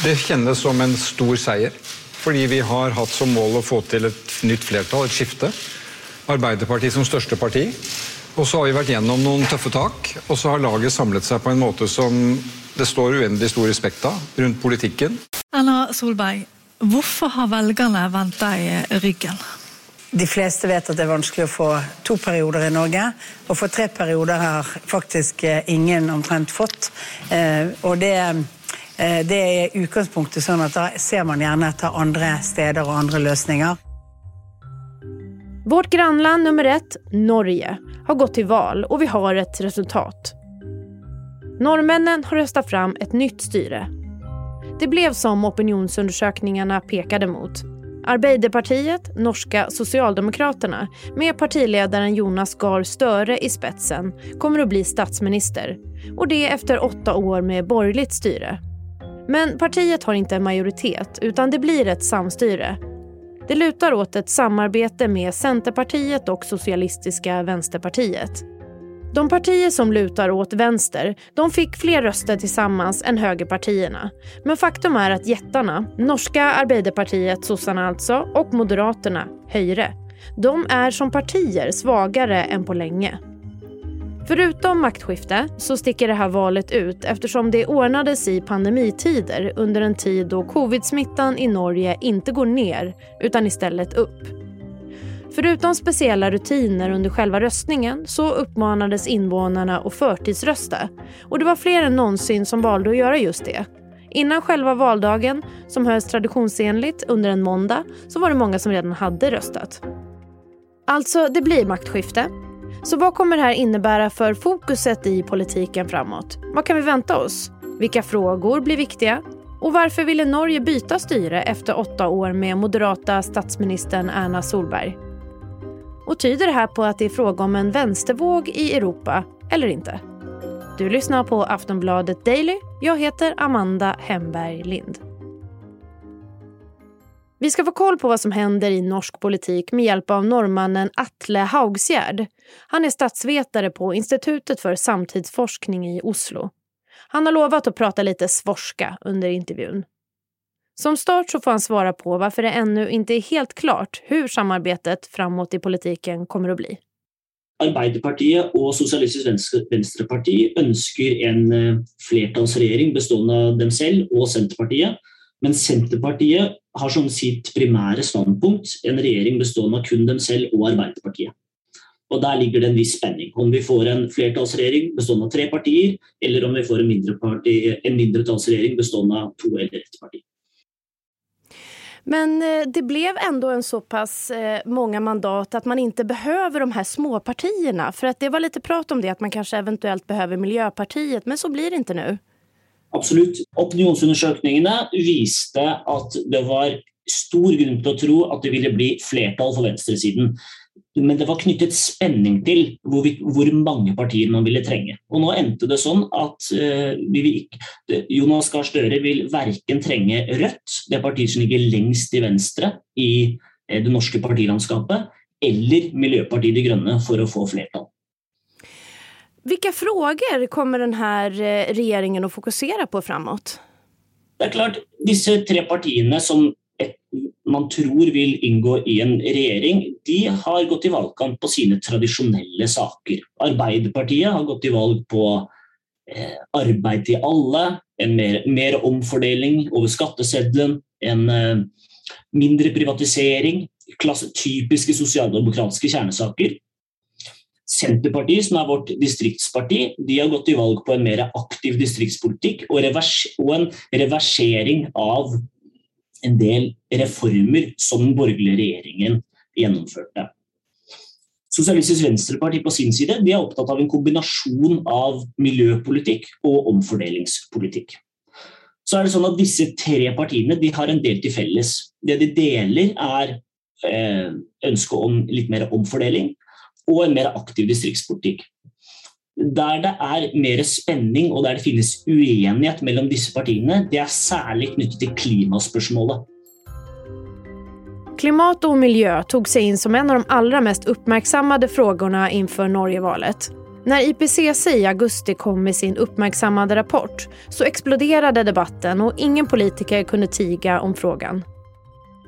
Det kjennes som en stor seier. Fordi vi har hatt som mål å få til et nytt flertall, et skifte. Arbeiderpartiet som største parti. Og så har vi vært gjennom noen tøffe tak, og så har laget samlet seg på en måte som det står uendelig stor respekt av rundt politikken. Erna Solberg, hvorfor har velgerne vendt deg ryggen? De fleste vet at det er vanskelig å få to perioder i Norge. Å få tre perioder har faktisk eh, ingen omtrent fått. Eh, og det, det er utgangspunktet sånn at da ser man gjerne etter andre steder og andre løsninger. Vårt grannland nummer ett, Norge, har gått til val og vi har et resultat. Nordmennene har røstet fram et nytt styre. Det ble som opinionsundersøkelsene pekade mot. Arbeiderpartiet, norska Socialdemokraterna, med partiledaren Jonas Gahr Støre i spetsen, kommer å bli statsminister. Og det efter åtte år med borgerlig styre. Men partiet har inte en majoritet, utan det blir ett samstyre det lutar åt ett samarbete med Centerpartiet och Socialistiska vänsterpartiet. De partier som lutar åt vänster de fick fler röster tillsammans än högerpartierna. Men faktum är att jättarna, norska Arbeiderpartiet, sossarna alltså, och Moderaterna, Høyre, de är som partier svagare än på länge. Förutom maktskifte så sticker det här valet ut eftersom det ordnades i pandemitider under en tid då covid-smittan i Norge inte går ner utan istället upp. Förutom speciella rutiner under själva röstningen så uppmanades invånarna att förtidsrösta och det var fler än någonsin som valde att göra just det. Innan själva valdagen, som hölls traditionsenligt under en måndag, så var det många som redan hade röstat. Alltså, det blir maktskifte så vad kommer det här innebära för fokuset i politiken framåt? Vad kan vi vänta oss? Vilka frågor blir viktiga? Och varför ville Norge byta styre efter åtta år med moderata statsministern Erna Solberg? Och tyder det här på att det är fråga om en vänstervåg i Europa eller inte? Du lyssnar på Aftonbladet Daily. Jag heter Amanda Hemberg Lind. Vi ska få koll på vad som händer i norsk politik med hjälp av norrmannen Atle Haugsgärd. Han är statsvetare på Institutet för samtidsforskning i Oslo. Han har lovat att prata lite svorska under intervjun. Som start så får han svara på varför det ännu inte är helt klart hur samarbetet framåt i politiken kommer att bli. Arbeiderpartiet og Sosialistisk Venstreparti ønsker en eh, flertallsregjering bestående av dem selv og Senterpartiet. Men Senterpartiet har som sitt primære standpunkt en regjering bestående av kun dem selv og Arbeiderpartiet. Og Der ligger det en viss spenning. Om vi får en flertallsregjering bestående av tre partier, eller om vi får en, mindre parti, en mindretallsregjering bestående av to eller ett parti. Men eh, det ble ändå en så pass eh, mandat at man ikke behøver de här småpartierna. För det var litt prat om det, at man kanskje eventuellt behøver Miljöpartiet, men så blir det ikke nå. Absolutt. Opinionsundersøkelsene viste at det var stor grunn til å tro at det ville bli flertall for venstresiden. Men det var knyttet spenning til hvor, vi, hvor mange partier man ville trenge. Og nå endte det sånn at uh, vi, Jonas Gahr Støre vil verken trenge Rødt, det partiet som ligger lengst til venstre i uh, det norske partilandskapet, eller Miljøpartiet De Grønne for å få flertall. Hvilke frågor kommer denne regjeringen å fokusere på framover? Det er klart, disse tre partiene som man tror vil inngå i en regjering, de har gått i valgkamp på sine tradisjonelle saker. Arbeiderpartiet har gått i valg på eh, arbeid til alle, en mer, mer omfordeling over skatteseddelen, en eh, mindre privatisering, klasse, typiske sosialdemokratiske kjernesaker. Senterpartiet, som er vårt distriktsparti, de har gått i valg på en mer aktiv distriktspolitikk og, revers og en reversering av en del reformer som den borgerlige regjeringen gjennomførte. Sosialistisk Venstreparti på sin side de er opptatt av en kombinasjon av miljøpolitikk og omfordelingspolitikk. Så er det sånn at Disse tre partiene de har en del til felles. Det de deler, er eh, ønsket om litt mer omfordeling og en mer aktiv distriktspolitikk. Der det er mer spenning og der det finnes uenighet mellom disse partiene, det er særlig knyttet til klimaspørsmålet. Klimat og miljø tog seg inn som en av de allra mest oppmerksommede spørsmålene innenfor Norge-valget. Når IPCC i augusti kom med sin uppmärksammade rapport så eksploderte debatten og ingen politiker kunne tiga om frågan.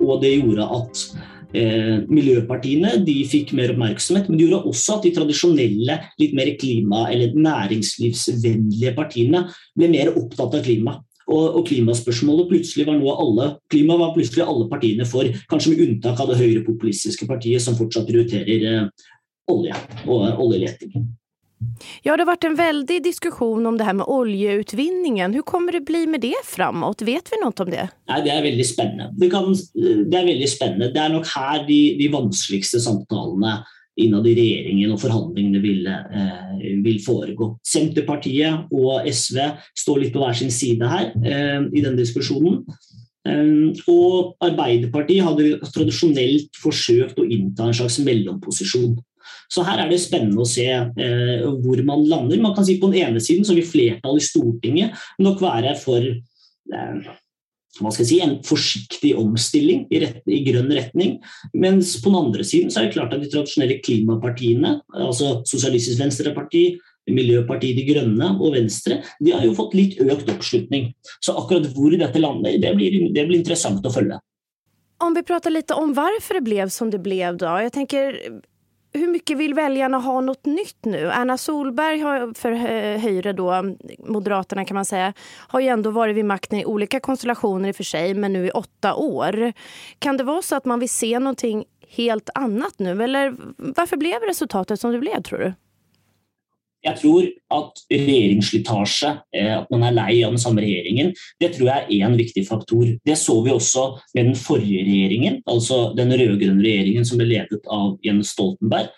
Og det gjorde att eh, miljöpartierna de fikk mer oppmerksomhet, men det gjorde også at de tradisjonelle, litt mer klima eller næringslivsvennlige partiene ble mer opptatt av klima. Og, og klimaspørsmålet plutselig var noe alle klima var plutselig alle partiene for, kanskje med unntak av det høyrepopulistiske partiet som fortsatt prioriterer eh, olje og oljeleting. Ja, det har vært en veldig diskusjon om det her med oljeutvinningen. Hvordan kommer det bli med det framover? Vet vi noe om det? Nei, det er veldig spennende. Det, kan, det er veldig spennende. Det er nok her de, de vanskeligste samtalene innad i regjeringen og forhandlingene vil, eh, vil, foregå. Senterpartiet og SV står litt på hver sin side her eh, i denne diskusjonen. Eh, og Arbeiderpartiet hadde tradisjonelt forsøkt å innta en slags mellomposisjon. Så her er det spennende å se eh, hvor man lander. Man kan si På den ene siden så vil flertallet i Stortinget nok være for eh, hva skal jeg si, en forsiktig omstilling i, rett, i, grønn retning. Mens på den andre siden så er det klart at de tradisjonelle klimapartiene, altså Sosialistisk Venstreparti, Miljøpartiet De Grønne og Venstre, de har jo fått litt økt oppslutning. Så akkurat hvor dette lander, det blir, det blir interessant å følge. Om vi prater litt om hvorfor det ble som det ble, da. Jeg tänker hur mycket vill väljarna ha något nytt nu? Erna Solberg har för Höjre då, Moderaterna kan man säga, har ju ändå varit vid makten i olika konstellationer i och för sig, men nu i åtta år. Kan det vara så att man vill se någonting helt annat nu? Eller varför blev resultatet som det blev tror du? Jeg tror at regjeringsslitasje, eh, at man er lei av den samme regjeringen, det tror jeg er én viktig faktor. Det så vi også med den forrige regjeringen, altså den rød-grønne regjeringen som ble ledet av Jens Stoltenberg.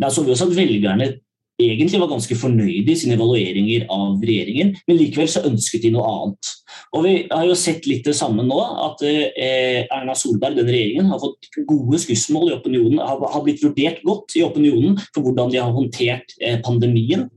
Der så vi også at velgerne egentlig var ganske fornøyde i sine evalueringer av regjeringen, men likevel så ønsket de noe annet. Og Vi har jo sett litt det samme nå, at eh, Erna Solberg den regjeringen har fått gode skussmål i opinionen, har, blitt vurdert godt i opinionen for hvordan de har håndtert eh, pandemien.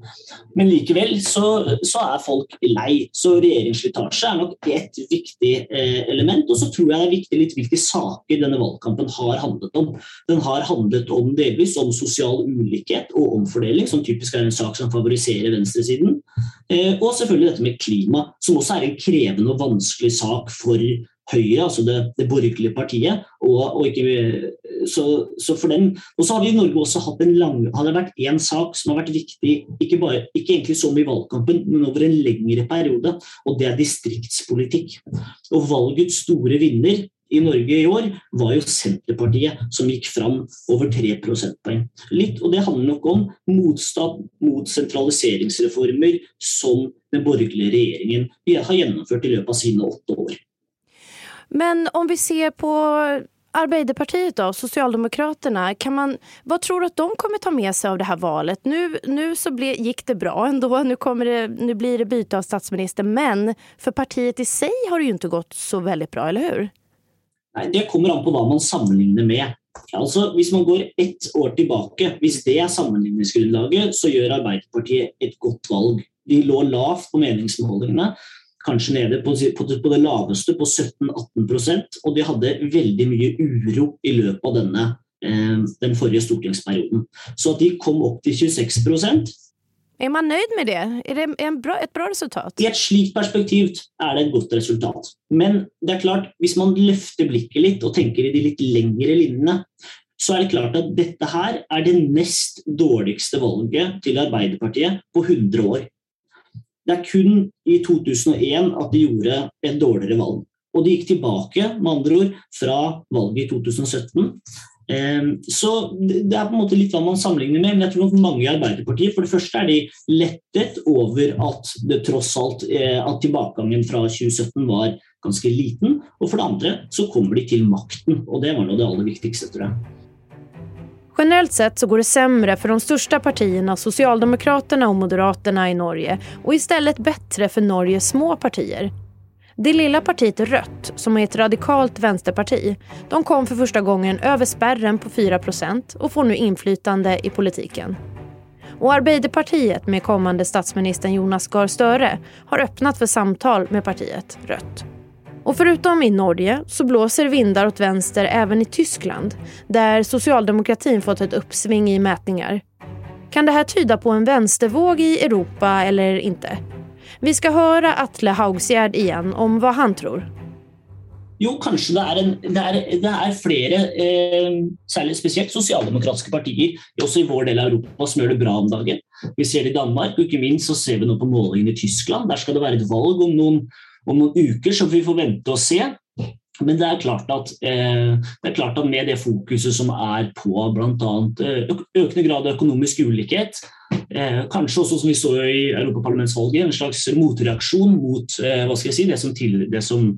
Men likevel så, så, er folk lei. Så regjeringsslitasje er nok et viktig eh, element. Og så tror jeg det er viktig, litt hvilke saker denne valgkampen har handlet om. Den har handlet om delvis om sosial ulikhet og omfordeling, som typisk er en sak som favoriserer venstresiden. Og selvfølgelig dette med klima, som også er en krevende og vanskelig sak for Høyre, altså det, det borgerlige partiet. Og, og, ikke, så, så, for dem, og så har vi i Norge også hatt en lang, har det vært en sak som har vært viktig, ikke, bare, ikke egentlig som i valgkampen, men over en lengre periode, og det er distriktspolitikk. Og valgets store vinner i Norge i år, var jo Senterpartiet som gikk fram over 3 prosentpoeng. Litt, og det handler nok om motstand mot sentraliseringsreformer som den borgerlige regjeringen har gjennomført i løpet av sine åtte år. Men om vi ser på Arbeiderpartiet og Socialdemokraterna, kan tror du at de kommer ta med seg av det här valet? Ble, gick det bra ändå, nu, blir det byte av statsminister, men for partiet i seg har det ju inte gått så väldigt bra, eller hur? Nej, det kommer an på hva man sammenligner med. Altså, Hvis man går ett år tilbake, hvis det er sammenligningsgrunnlaget, så gjør Arbeiderpartiet et godt valg. De lå lavt på meningsmålingene, kanskje nede på, på, på det laveste, på 17-18% og de hadde veldig mye uro i løpet av denne, eh, den forrige stortingsperioden. Så at de kom opp til 26 er man nøyd med det? Er det bra, et bra resultat? I et slikt perspektiv er det et godt resultat. Men det er klart, hvis man løfter blikket litt og tenker i de litt lengre linjene, så er det klart at dette her er det nest dårligste valget til Arbeiderpartiet på 100 år. Det er kun i 2001 at de gjorde et dårligere valg. Og de gikk tilbake med andre ord, fra valget i 2017. Ehm, så Det er på en måte litt hva man sammenligner med, men jeg tror at mange i Arbeiderpartiet for det første er de lettet over at det tross alt eh, at tilbakegangen fra 2017 var ganske liten. Og for det andre så kommer de til makten, og det var nå det aller viktigste, tror jeg. Generelt sett så går det sämre for de største partiene Socialdemokraterna og Moderaterna i Norge och istället bättre for Norges små partier. Det lilla partiet Rött, som är ett radikalt vänsterparti, de kom för första gången över spärren på 4% och får nu inflytande i politiken. Och Arbeiderpartiet med kommande statsministern Jonas Gahr Støre har öppnat för samtal med partiet Rött. Och förutom i Norge så blåser vindar åt vänster även i Tyskland där socialdemokratin fått ett uppsving i mätningar. Kan det här tyda på en vänstervåg i Europa eller inte? Vi skal høre Atle Haugsgjerd igjen om hva han tror. Jo, kanskje det er, en, det er, det er flere, eh, særlig spesielt sosialdemokratiske partier, også i vår del av Europa, som gjør det bra om dagen. Vi ser det i Danmark, og ikke minst så ser vi nå på målingene i Tyskland. Der skal det være et valg om noen, om noen uker, så vi får vente og se. Men det er, klart at, eh, det er klart at med det fokuset som er på bl.a. Eh, økende grad av økonomisk ulikhet, eh, kanskje også som vi så i europaparlamentsvalget, en slags motreaksjon mot si, det som, til, det som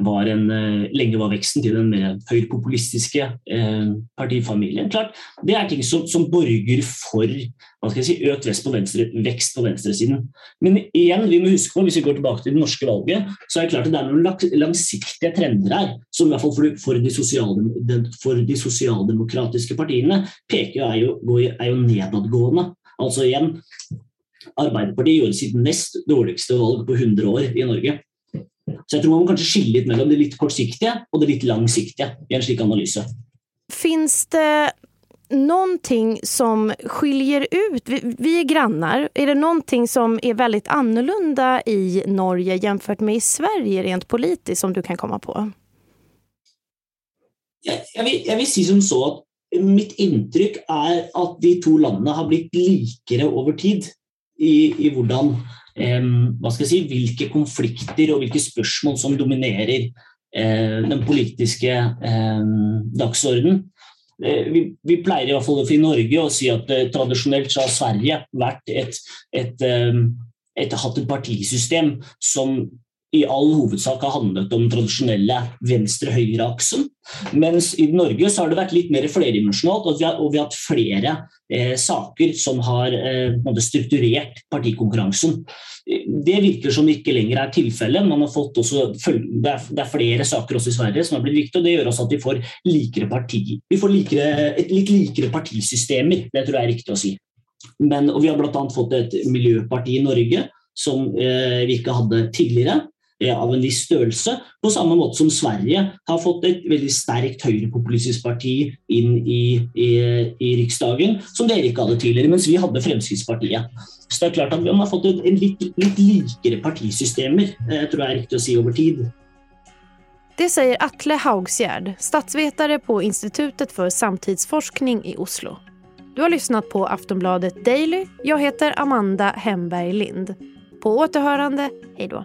var en, eh, lenge var veksten til den mer høyrepopulistiske eh, partifamilien. Klart, det er ting som, som borger for si, økt vest på, venstre, vekst på venstresiden. Men igjen, vi må huske på, hvis vi går tilbake til det norske valget, så er det klart at det er noen langsiktige trender her, som i hvert fall for, for, de, sosialdem, for de, sosialdemokratiske partiene peker er jo, er jo nedadgående. Altså igjen, Arbeiderpartiet gjorde sitt nest dårligste valg på 100 år i Norge. Så jeg tror man må kanskje skille litt mellom det litt kortsiktige og det litt langsiktige i en slik analyse. Fins det någonting som skiljer ut? Vi, vi er grannar. Er det någonting som er veldig annorlunda i Norge jämfört med i Sverige rent politiskt som du kan komme på? Jeg, jeg, vil, jeg vil si som så at mitt inntrykk er at de to landene har blitt likere over tid i, i hvordan hva skal jeg si, hvilke konflikter og hvilke spørsmål som dominerer eh, den politiske dagsordenen. Eh, vi, vi, pleier i hvert fall i Norge å si at eh, tradisjonelt så har Sverige vært et, et, et, hatt et partisystem som i all hovedsak har handlet om tradisjonelle venstre-høyre-aksen. Mens i Norge så har det vært litt mer flerdimensjonalt, og og vi har hatt flere eh, saker som har eh, strukturert partikonkurransen. Det virker som ikke lenger er tilfellet. Det, det, er flere saker også i Sverige som har blitt viktige, og det gjør også at vi får, likere parti, vi får likere, et litt likere partisystemer. Det tror jeg er riktig å si. Men, og vi har bl.a. fått et miljøparti i Norge som eh, vi ikke hadde tidligere av en viss størrelse, på samme måte som Sverige har fått et veldig sterkt høyrepopulistisk parti inn i, i, i, Riksdagen, som dere ikke hadde tidligere, mens vi hadde Fremskrittspartiet. Så det er klart at Man har fått en litt, litt likere partisystemer, jeg tror jeg er riktig å si, over tid. Det sier Atle Haugsgjerd, statsvetare på Institutet for samtidsforskning i Oslo. Du har lyssnat på Aftonbladet Daily. Jeg heter Amanda Hemberg Lind. På återhörande, hej då.